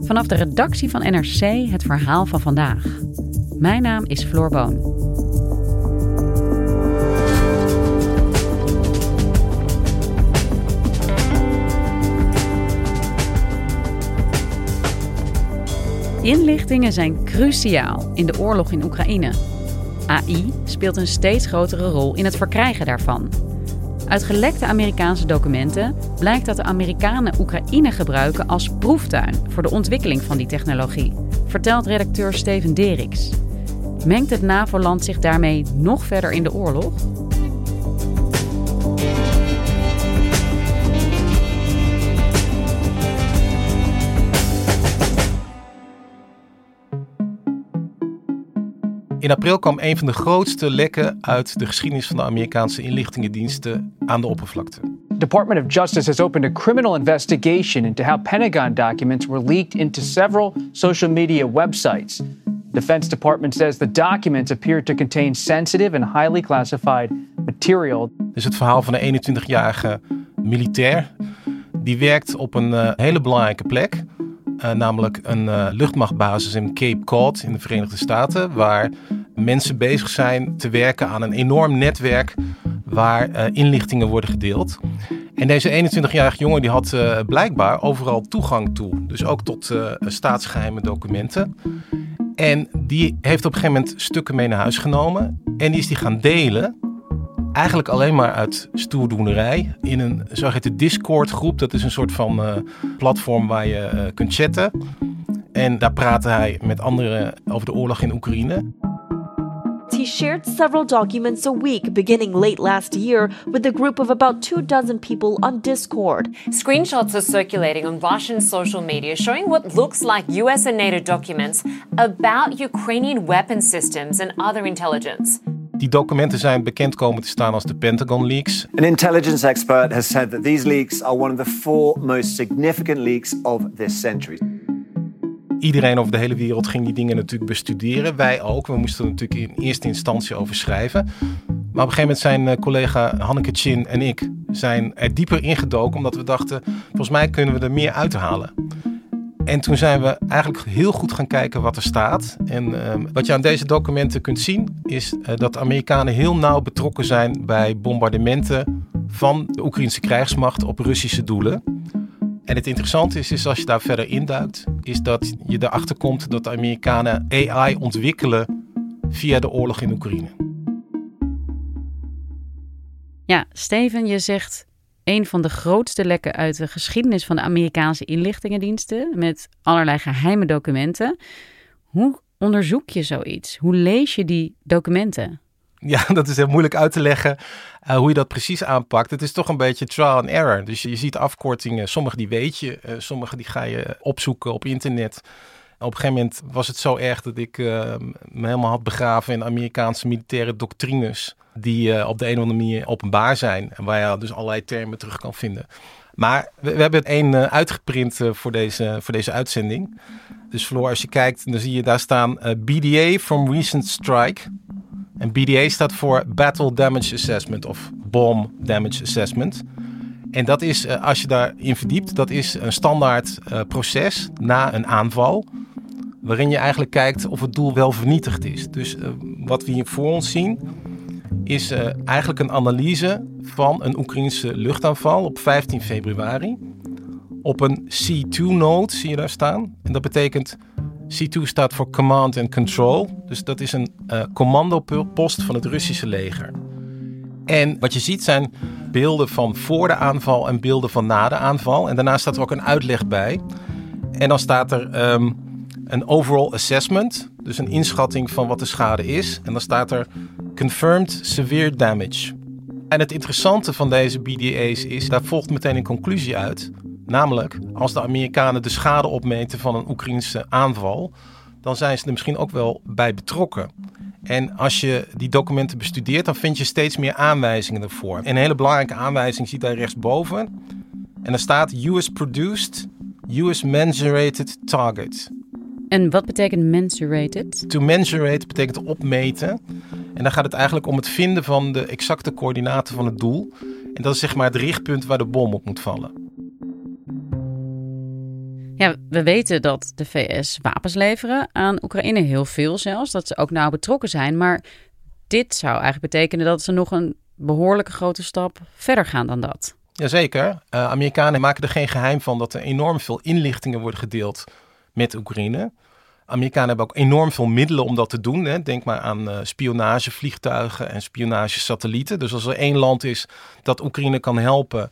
Vanaf de redactie van NRC het verhaal van vandaag. Mijn naam is Floor Boon. Inlichtingen zijn cruciaal in de oorlog in Oekraïne. AI speelt een steeds grotere rol in het verkrijgen daarvan. Uit gelekte Amerikaanse documenten blijkt dat de Amerikanen Oekraïne gebruiken als proeftuin voor de ontwikkeling van die technologie, vertelt redacteur Steven Deriks. Mengt het NAVO-land zich daarmee nog verder in de oorlog? In april kwam een van de grootste lekken uit de geschiedenis van de Amerikaanse inlichtingendiensten aan de oppervlakte. Department of Justice has opened a criminal investigation into how Pentagon documents were leaked into several social media websites. Defense Department says the documents appear to contain sensitive and highly classified material. Dit is het verhaal van een 21-jarige militair. Die werkt op een uh, hele belangrijke plek. Uh, namelijk een uh, luchtmachtbasis in Cape Cod in de Verenigde Staten. Waar mensen bezig zijn te werken aan een enorm netwerk waar uh, inlichtingen worden gedeeld. En deze 21-jarige jongen die had blijkbaar overal toegang toe. Dus ook tot staatsgeheime documenten. En die heeft op een gegeven moment stukken mee naar huis genomen. En die is die gaan delen eigenlijk alleen maar uit stoerdoenerij. In een zogeheten Discord groep. Dat is een soort van uh, platform waar je uh, kunt chatten. En daar praatte hij met anderen over de oorlog in Oekraïne. He shared several documents a week beginning late last year with a group of about two dozen people on Discord. Screenshots are circulating on Russian social media showing what looks like US and NATO documents about Ukrainian weapon systems and other intelligence. Die documenten zijn bekend komen te staan als de Pentagon leaks. An intelligence expert has said that these leaks are one of the four most significant leaks of this century. Iedereen over de hele wereld ging die dingen natuurlijk bestuderen. Wij ook. We moesten er natuurlijk in eerste instantie over schrijven. Maar op een gegeven moment zijn eh, collega Hanneke Chin en ik zijn er dieper ingedoken. Omdat we dachten, volgens mij kunnen we er meer uithalen. En toen zijn we eigenlijk heel goed gaan kijken wat er staat. En uh, wat je aan deze documenten kunt zien, is uh, dat de Amerikanen heel nauw betrokken zijn bij bombardementen van de Oekraïnse krijgsmacht op Russische doelen. En het interessante is, is als je daar verder induikt, is dat je erachter komt dat de Amerikanen AI ontwikkelen via de oorlog in Oekraïne. Ja, Steven, je zegt een van de grootste lekken uit de geschiedenis van de Amerikaanse inlichtingendiensten met allerlei geheime documenten. Hoe onderzoek je zoiets? Hoe lees je die documenten? Ja, dat is heel moeilijk uit te leggen uh, hoe je dat precies aanpakt. Het is toch een beetje trial and error. Dus je, ziet afkortingen, sommige die weet je, uh, sommige die ga je opzoeken op internet. Op een gegeven moment was het zo erg dat ik uh, me helemaal had begraven in Amerikaanse militaire doctrines. Die uh, op de een of andere manier openbaar zijn. En waar je dus allerlei termen terug kan vinden. Maar we, hebben één uh, uitgeprint voor, deze, voor deze uitzending. Dus Floor, als je kijkt, dan zie je daar staan BDA from Recent Strike. En BDA staat voor Battle Damage Assessment of Bomb Damage Assessment. En dat is, als je daarin verdiept, dat is een standaard proces na een aanval waarin je eigenlijk kijkt of het doel wel vernietigd is. Dus wat we hier voor ons zien is uh, eigenlijk een analyse van een Oekraïnse luchtaanval op 15 februari. Op een C2-node zie je daar staan. En dat betekent, C2 staat voor Command and Control. Dus dat is een uh, commandopost van het Russische leger. En wat je ziet zijn beelden van voor de aanval en beelden van na de aanval. En daarna staat er ook een uitleg bij. En dan staat er... Um, een overall assessment, dus een inschatting van wat de schade is. En dan staat er confirmed severe damage. En het interessante van deze BDA's is, daar volgt meteen een conclusie uit. Namelijk, als de Amerikanen de schade opmeten van een Oekraïnse aanval, dan zijn ze er misschien ook wel bij betrokken. En als je die documenten bestudeert, dan vind je steeds meer aanwijzingen ervoor. een hele belangrijke aanwijzing ziet daar rechtsboven. En daar staat US produced, US mensurated target. En wat betekent mensurated? To mensurate betekent opmeten. En dan gaat het eigenlijk om het vinden van de exacte coördinaten van het doel. En dat is zeg maar het richtpunt waar de bom op moet vallen. Ja, we weten dat de VS wapens leveren aan Oekraïne, heel veel zelfs. Dat ze ook nauw betrokken zijn. Maar dit zou eigenlijk betekenen dat ze nog een behoorlijke grote stap verder gaan dan dat. Jazeker. Uh, Amerikanen maken er geen geheim van dat er enorm veel inlichtingen worden gedeeld met Oekraïne. Amerikanen hebben ook enorm veel middelen om dat te doen. Hè. Denk maar aan uh, spionagevliegtuigen en spionagesatellieten. Dus als er één land is dat Oekraïne kan helpen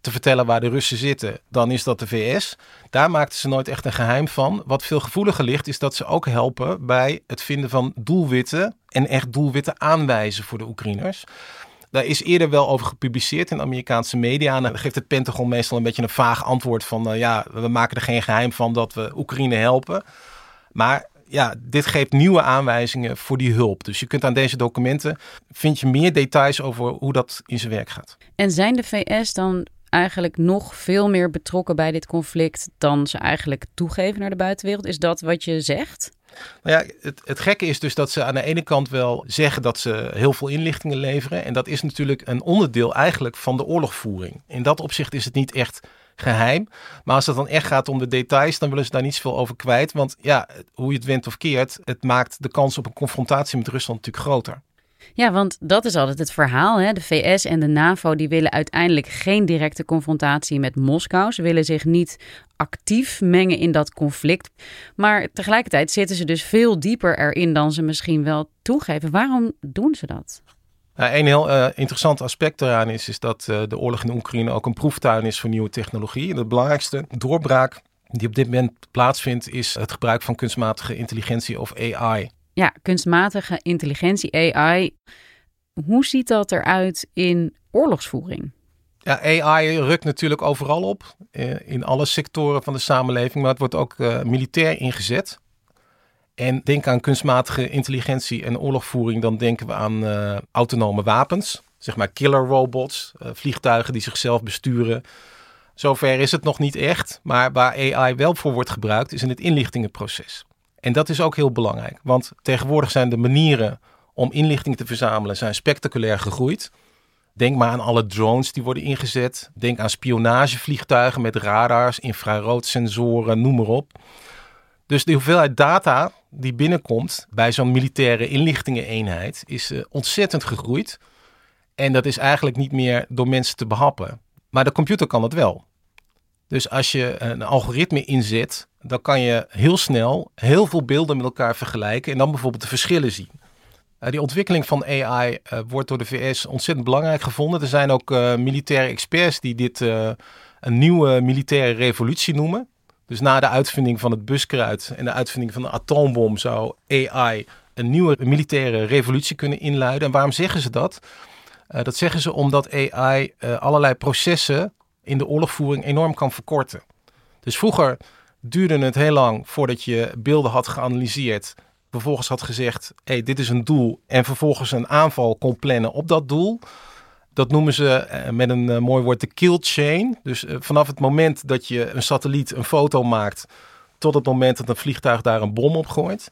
te vertellen waar de Russen zitten, dan is dat de VS. Daar maakten ze nooit echt een geheim van. Wat veel gevoeliger ligt, is dat ze ook helpen bij het vinden van doelwitten en echt doelwitten aanwijzen voor de Oekraïners. Daar is eerder wel over gepubliceerd in Amerikaanse media. En dan geeft het Pentagon meestal een beetje een vaag antwoord van... Uh, ja, we maken er geen geheim van dat we Oekraïne helpen. Maar ja, dit geeft nieuwe aanwijzingen voor die hulp. Dus je kunt aan deze documenten... vind je meer details over hoe dat in zijn werk gaat. En zijn de VS dan eigenlijk nog veel meer betrokken bij dit conflict... dan ze eigenlijk toegeven naar de buitenwereld? Is dat wat je zegt? Nou ja, het, het gekke is dus dat ze aan de ene kant wel zeggen dat ze heel veel inlichtingen leveren. En dat is natuurlijk een onderdeel eigenlijk van de oorlogvoering. In dat opzicht is het niet echt geheim. Maar als het dan echt gaat om de details, dan willen ze daar niet zoveel over kwijt. Want ja, hoe je het went of keert, het maakt de kans op een confrontatie met Rusland natuurlijk groter. Ja, want dat is altijd het verhaal. Hè? De VS en de NAVO die willen uiteindelijk geen directe confrontatie met Moskou. Ze willen zich niet actief mengen in dat conflict. Maar tegelijkertijd zitten ze dus veel dieper erin dan ze misschien wel toegeven. Waarom doen ze dat? Nou, een heel uh, interessant aspect daaraan is, is dat uh, de oorlog in Oekraïne ook een proeftuin is voor nieuwe technologie. En de belangrijkste doorbraak die op dit moment plaatsvindt, is het gebruik van kunstmatige intelligentie of AI. Ja, kunstmatige intelligentie, AI. Hoe ziet dat eruit in oorlogsvoering? Ja, AI rukt natuurlijk overal op, eh, in alle sectoren van de samenleving, maar het wordt ook uh, militair ingezet. En denk aan kunstmatige intelligentie en oorlogvoering, dan denken we aan uh, autonome wapens, zeg maar killer robots, vliegtuigen die zichzelf besturen. Zover is het nog niet echt, maar waar AI wel voor wordt gebruikt is in het inlichtingenproces. En dat is ook heel belangrijk, want tegenwoordig zijn de manieren om inlichting te verzamelen zijn spectaculair gegroeid. Denk maar aan alle drones die worden ingezet. Denk aan spionagevliegtuigen met radars, infraroodsensoren, noem maar op. Dus de hoeveelheid data die binnenkomt bij zo'n militaire inlichtingeneenheid is uh, ontzettend gegroeid. En dat is eigenlijk niet meer door mensen te behappen. Maar de computer kan het wel. Dus als je een algoritme inzet, dan kan je heel snel heel veel beelden met elkaar vergelijken en dan bijvoorbeeld de verschillen zien. Uh, die ontwikkeling van AI uh, wordt door de VS ontzettend belangrijk gevonden. Er zijn ook militaire experts die dit een nieuwe militaire revolutie noemen. Dus na de uitvinding van het buskruid en de uitvinding van de atoombom zou AI een nieuwe militaire revolutie kunnen inluiden. En waarom zeggen ze dat? dat zeggen ze omdat AI allerlei processen in de oorlogvoering enorm kan verkorten. Dus vroeger duurde het heel lang voordat je beelden had geanalyseerd vervolgens had gezegd: hey, dit is een doel. En vervolgens een aanval kon plannen op dat doel. Dat noemen ze eh, met een uh, mooi woord de kill chain. Dus uh, vanaf het moment dat je een satelliet een foto maakt, tot het moment dat een vliegtuig daar een bom op gooit.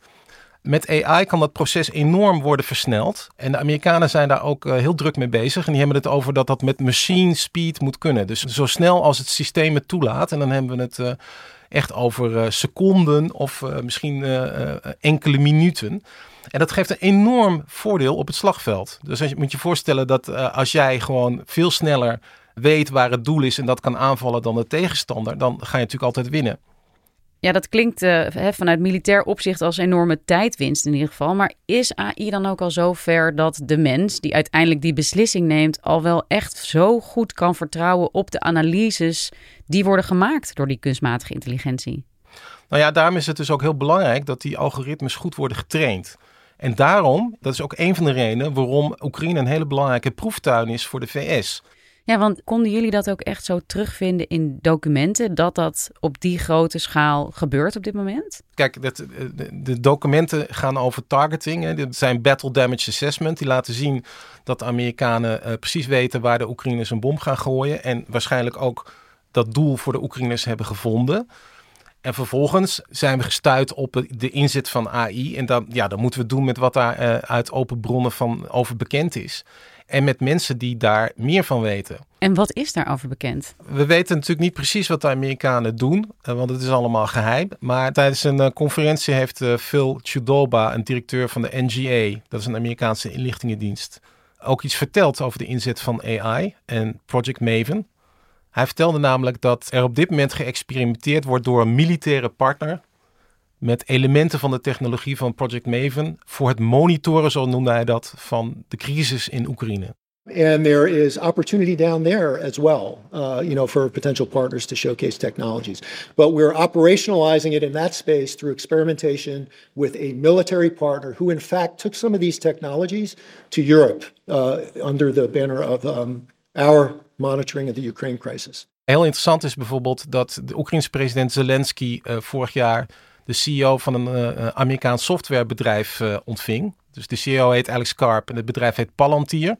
Met AI kan dat proces enorm worden versneld. En de Amerikanen zijn daar ook heel druk mee bezig. En die hebben het over dat dat met machine speed moet kunnen. Dus zo snel als het systeem het toelaat. En dan hebben we het echt over seconden of misschien enkele minuten. En dat geeft een enorm voordeel op het slagveld. Dus je moet je voorstellen dat als jij gewoon veel sneller weet waar het doel is en dat kan aanvallen dan de tegenstander, dan ga je natuurlijk altijd winnen. Ja, dat klinkt uh, vanuit militair opzicht als enorme tijdwinst in ieder geval. Maar is AI dan ook al zo ver dat de mens die uiteindelijk die beslissing neemt, al wel echt zo goed kan vertrouwen op de analyses die worden gemaakt door die kunstmatige intelligentie? Nou ja, daarom is het dus ook heel belangrijk dat die algoritmes goed worden getraind. En daarom, dat is ook een van de redenen waarom Oekraïne een hele belangrijke proeftuin is voor de VS. Ja, want konden jullie dat ook echt zo terugvinden in documenten dat dat op die grote schaal gebeurt op dit moment? Kijk, dat, de, documenten gaan over targeting. Hè. Dit zijn battle damage assessment. Die laten zien dat de Amerikanen uh, precies weten waar de Oekraïners een bom gaan gooien. En waarschijnlijk ook dat doel voor de Oekraïners hebben gevonden. En vervolgens zijn we gestuurd op de inzet van AI. En dan, ja, dan moeten we doen met wat daar uh, uit open bronnen van over bekend is. En met mensen die daar meer van weten. En wat is daarover bekend? We weten natuurlijk niet precies wat de Amerikanen doen, uh, want het is allemaal geheim. Maar tijdens een uh, conferentie heeft Phil Chudoba, een directeur van de NGA, dat is een Amerikaanse inlichtingendienst, ook iets verteld over de inzet van AI en Project Maven. Hij vertelde namelijk dat er op dit moment geëxperimenteerd wordt door een militaire partner met elementen van de technologie van Project Maven voor het monitoren, zo noemde hij dat, van de crisis in Oekraïne. And there is opportunity down there as well, uh, you know, for potential partners to showcase technologies. But we're operationalizing it in that space through experimentation with a military partner who, in fact, took some of these technologies to Europe uh, under the banner of um, our monitoring of the Ukraine crisis. Heel interessant is bijvoorbeeld dat de Oekraïnse president Zelensky uh, vorig jaar de CEO van een uh, Amerikaans softwarebedrijf ontving. Dus de CEO heet Alex Karp en het bedrijf heet Palantir.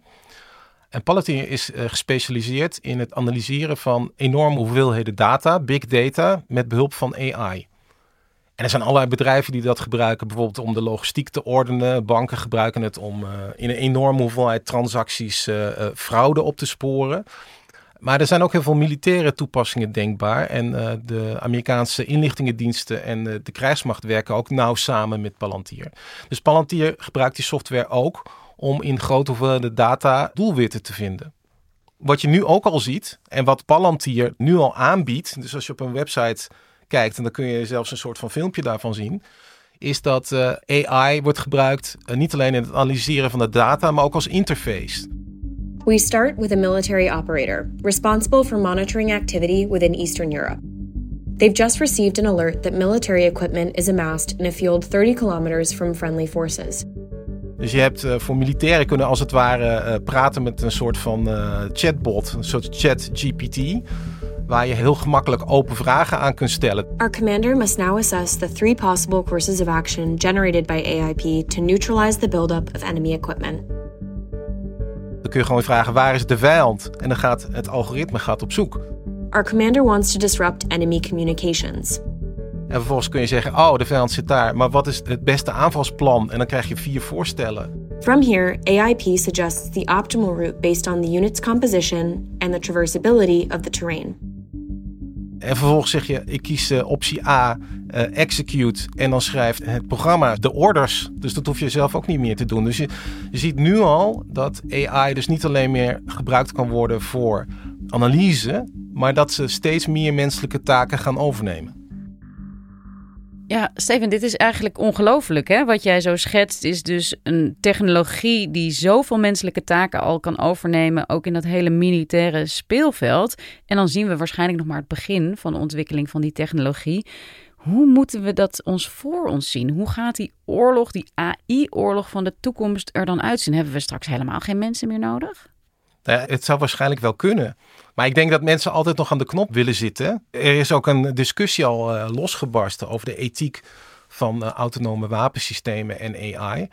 En Palantir is gespecialiseerd in het analyseren van enorme hoeveelheden data, big data, met behulp van AI. En er zijn allerlei bedrijven die dat gebruiken, bijvoorbeeld om de logistiek te ordenen. Banken gebruiken het om uh, in een enorme hoeveelheid transacties uh, fraude op te sporen. Maar er zijn ook heel veel militaire toepassingen denkbaar. En de Amerikaanse inlichtingendiensten en de krijgsmacht werken ook nauw samen met Palantir. Dus Palantir gebruikt die software ook om in grote hoeveelheden data doelwitten te vinden. Wat je nu ook al ziet en wat Palantir nu al aanbiedt. Dus als je op een website kijkt, en dan kun je zelfs een soort van filmpje daarvan zien, is dat uh, AI wordt gebruikt uh, niet alleen in het analyseren van de data, maar ook als interface. We start with a military operator responsible for monitoring activity within Eastern Europe. They've just received an alert that military equipment is amassed in a field 30 kilometers from friendly forces. Dus je hebt uh, voor militairen kunnen als het ware praten met een soort van chatbot, een soort chat GPT waar je heel gemakkelijk open vragen aan kunt stellen. Our commander must now assess the three possible courses of action generated by AIP to neutralize the buildup of enemy equipment. Dan kun je gewoon vragen waar is de vijand en dan gaat het algoritme gaat op zoek. Our commander wants to disrupt enemy communications. En vervolgens kun je zeggen, oh de vijand zit daar, maar wat is het beste aanvalsplan? En dan krijg je vier voorstellen. From here, AIP suggests the optimal route based on the unit's composition and the traversability of the terrain. En vervolgens zeg je, ik kies uh, optie A, uh, execute. En dan schrijft het programma de orders. Dus dat hoef je zelf ook niet meer te doen. Dus je ziet nu al dat AI dus niet alleen meer gebruikt kan worden voor analyse. Maar dat ze steeds meer menselijke taken gaan overnemen. Ja, Steven, dit is eigenlijk ongelooflijk. Hè? Wat jij zo schetst is dus een technologie die zoveel menselijke taken al kan overnemen, ook in dat hele militaire speelveld. En dan zien we waarschijnlijk nog maar het begin van de ontwikkeling van die technologie. Hoe moeten we dat ons voor ons zien? Hoe gaat die oorlog, die AI-oorlog van de toekomst er dan uitzien? Hebben we straks helemaal geen mensen meer nodig? Ja, het zou waarschijnlijk wel kunnen. Maar ik denk dat mensen altijd nog aan de knop willen zitten. Er is ook een discussie al uh, losgebarsten over de ethiek van uh, autonome wapensystemen en AI.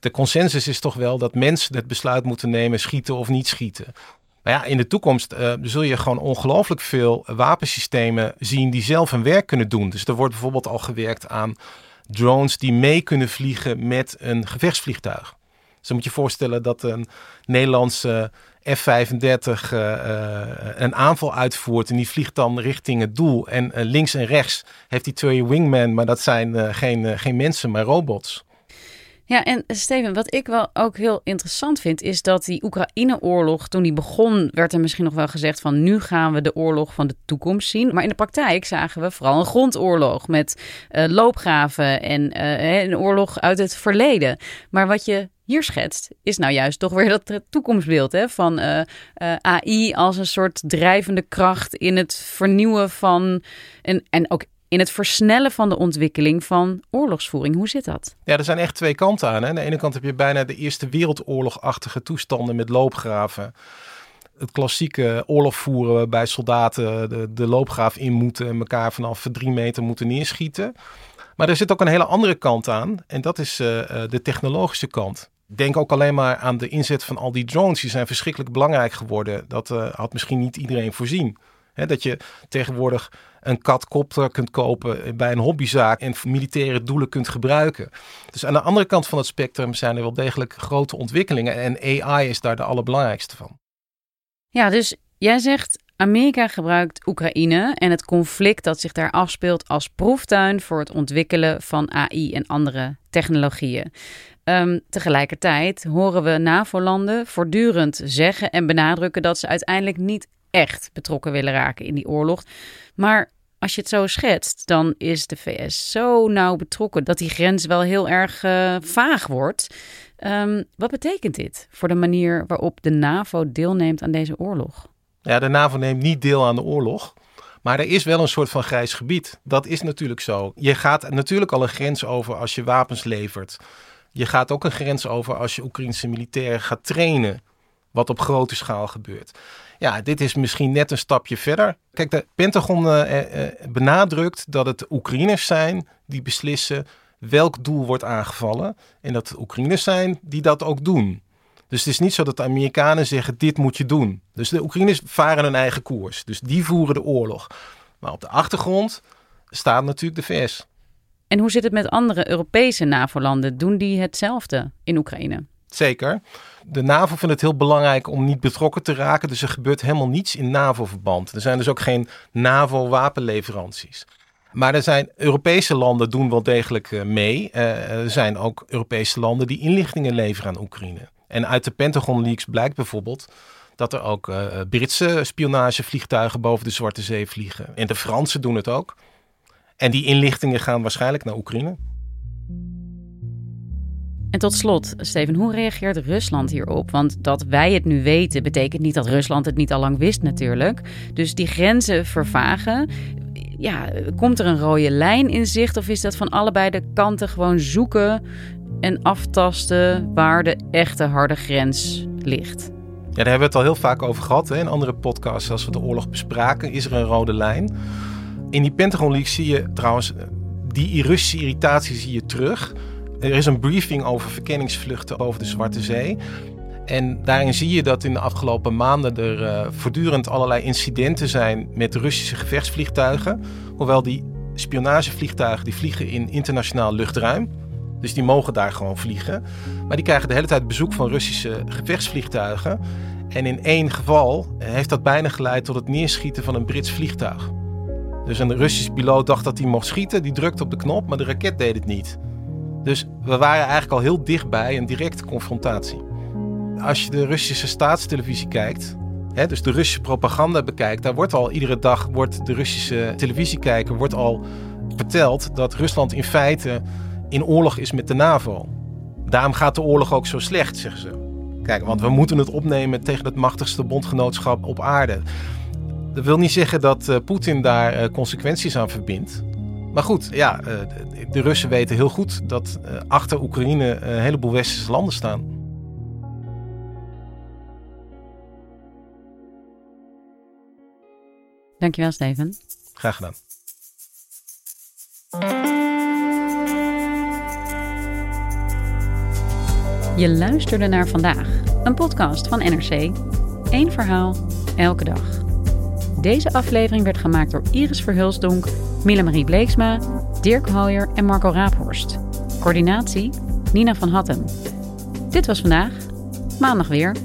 De consensus is toch wel dat mensen het besluit moeten nemen schieten of niet schieten. Maar ja, in de toekomst uh, zul je gewoon ongelooflijk veel wapensystemen zien die zelf hun werk kunnen doen. Dus er wordt bijvoorbeeld al gewerkt aan drones die mee kunnen vliegen met een gevechtsvliegtuig. Dus dan moet je voorstellen dat een Nederlandse F-35 uh, uh, een aanval uitvoert en die vliegt dan richting het doel. En uh, links en rechts heeft hij twee wingmen, maar dat zijn geen, geen mensen, maar robots. Ja, en Steven, wat ik wel ook heel interessant vind, is dat die Oekraïne-oorlog, toen die begon, werd er misschien nog wel gezegd van nu gaan we de oorlog van de toekomst zien. Maar in de praktijk zagen we vooral een grondoorlog met uh, loopgraven en uh, een oorlog uit het verleden. Maar wat je hier schetst, is nou juist toch weer dat toekomstbeeld hè, van uh, AI als een soort drijvende kracht in het vernieuwen van en, en ook in het versnellen van de ontwikkeling van oorlogsvoering. Hoe zit dat? Ja, er zijn echt twee kanten aan. Hè. Aan de ene kant heb je bijna de Eerste Wereldoorlogachtige toestanden met loopgraven. Het klassieke oorlog voeren waarbij soldaten de, de loopgraaf in moeten en elkaar vanaf drie meter moeten neerschieten. Maar er zit ook een hele andere kant aan en dat is uh, de technologische kant. Denk ook alleen maar aan de inzet van al die drones. Die zijn verschrikkelijk belangrijk geworden. Dat uh, had misschien niet iedereen voorzien. Dat je tegenwoordig een katkopter kunt kopen bij een hobbyzaak en militaire doelen kunt gebruiken. Dus aan de andere kant van het spectrum zijn er wel degelijk grote ontwikkelingen en AI is daar de allerbelangrijkste van. Ja, dus jij zegt Amerika gebruikt Oekraïne en het conflict dat zich daar afspeelt als proeftuin voor het ontwikkelen van AI en andere technologieën. Um, tegelijkertijd horen we NAVO-landen voortdurend zeggen en benadrukken dat ze uiteindelijk niet echt betrokken willen raken in die oorlog. Maar als je het zo schetst, dan is de VS zo nauw betrokken dat die grens wel heel erg uh, vaag wordt. Um, wat betekent dit voor de manier waarop de NAVO deelneemt aan deze oorlog? Ja, de NAVO neemt niet deel aan de oorlog. Maar er is wel een soort van grijs gebied. Dat is natuurlijk zo. Je gaat natuurlijk al een grens over als je wapens levert. Je gaat ook een grens over als je Oekraïnse militairen gaat trainen. Wat op grote schaal gebeurt. Ja, dit is misschien net een stapje verder. Kijk, de Pentagon uh, benadrukt dat het Oekraïners zijn die beslissen welk doel wordt aangevallen. En dat het Oekraïners zijn die dat ook doen. Dus het is niet zo dat de Amerikanen zeggen: dit moet je doen. Dus de Oekraïners varen hun eigen koers. Dus die voeren de oorlog. Maar op de achtergrond staat natuurlijk de VS. En hoe zit het met andere Europese NAVO-landen? Doen die hetzelfde in Oekraïne? Zeker. De NAVO vindt het heel belangrijk om niet betrokken te raken. Dus er gebeurt helemaal niets in NAVO-verband. Er zijn dus ook geen NAVO-wapenleveranties. Maar er zijn Europese landen doen wel degelijk eh, mee. Uh, er zijn ook Europese landen die inlichtingen leveren aan Oekraïne. En uit de Pentagon leaks blijkt bijvoorbeeld dat er ook uh, Britse spionagevliegtuigen boven de Zwarte Zee vliegen. En de Fransen doen het ook. En die inlichtingen gaan waarschijnlijk naar Oekraïne. En tot slot, Steven, hoe reageert Rusland hierop? Want dat wij het nu weten, betekent niet dat Rusland het niet al lang wist natuurlijk. Dus die grenzen vervagen. Ja, komt er een rode lijn in zicht of is dat van allebei de kanten gewoon zoeken en aftasten waar de echte harde grens ligt? Ja, daar hebben we het al heel vaak over gehad. Hè? In andere podcasts, als we de oorlog bespraken, is er een rode lijn. In die Pentagon League zie je trouwens, die Russische irritatie zie je terug. Er is een briefing over verkenningsvluchten over de Zwarte Zee. En daarin zie je dat in de afgelopen maanden er uh, voortdurend allerlei incidenten zijn met Russische gevechtsvliegtuigen. Hoewel die spionagevliegtuigen die vliegen in internationaal luchtruim. Dus die mogen daar gewoon vliegen. Maar die krijgen de hele tijd bezoek van Russische gevechtsvliegtuigen. En in één geval heeft dat bijna geleid tot het neerschieten van een Brits vliegtuig. Dus een Russische piloot dacht dat hij mocht schieten, die drukte op de knop, maar de raket deed het niet. Dus we waren eigenlijk al heel dichtbij een directe confrontatie. Als je de Russische staatstelevisie kijkt, hè, dus de Russische propaganda bekijkt, daar wordt al iedere dag wordt de Russische televisiekijker wordt al verteld dat Rusland in feite in oorlog is met de NAVO. Daarom gaat de oorlog ook zo slecht, zeggen ze. Kijk, want we moeten het opnemen tegen het machtigste bondgenootschap op aarde. Dat wil niet zeggen dat uh, Poetin daar uh, consequenties aan verbindt. Maar goed, ja, uh, de Russen weten heel goed dat achter Oekraïne een heleboel westerse landen staan. Dankjewel, Steven. Graag gedaan. Je luisterde naar vandaag, een podcast van NRC. Eén verhaal, elke dag. Deze aflevering werd gemaakt door Iris Verhulsdonk, Mille-Marie Bleeksma, Dirk Hooyer en Marco Raaphorst. Coördinatie Nina van Hattem. Dit was vandaag, maandag weer.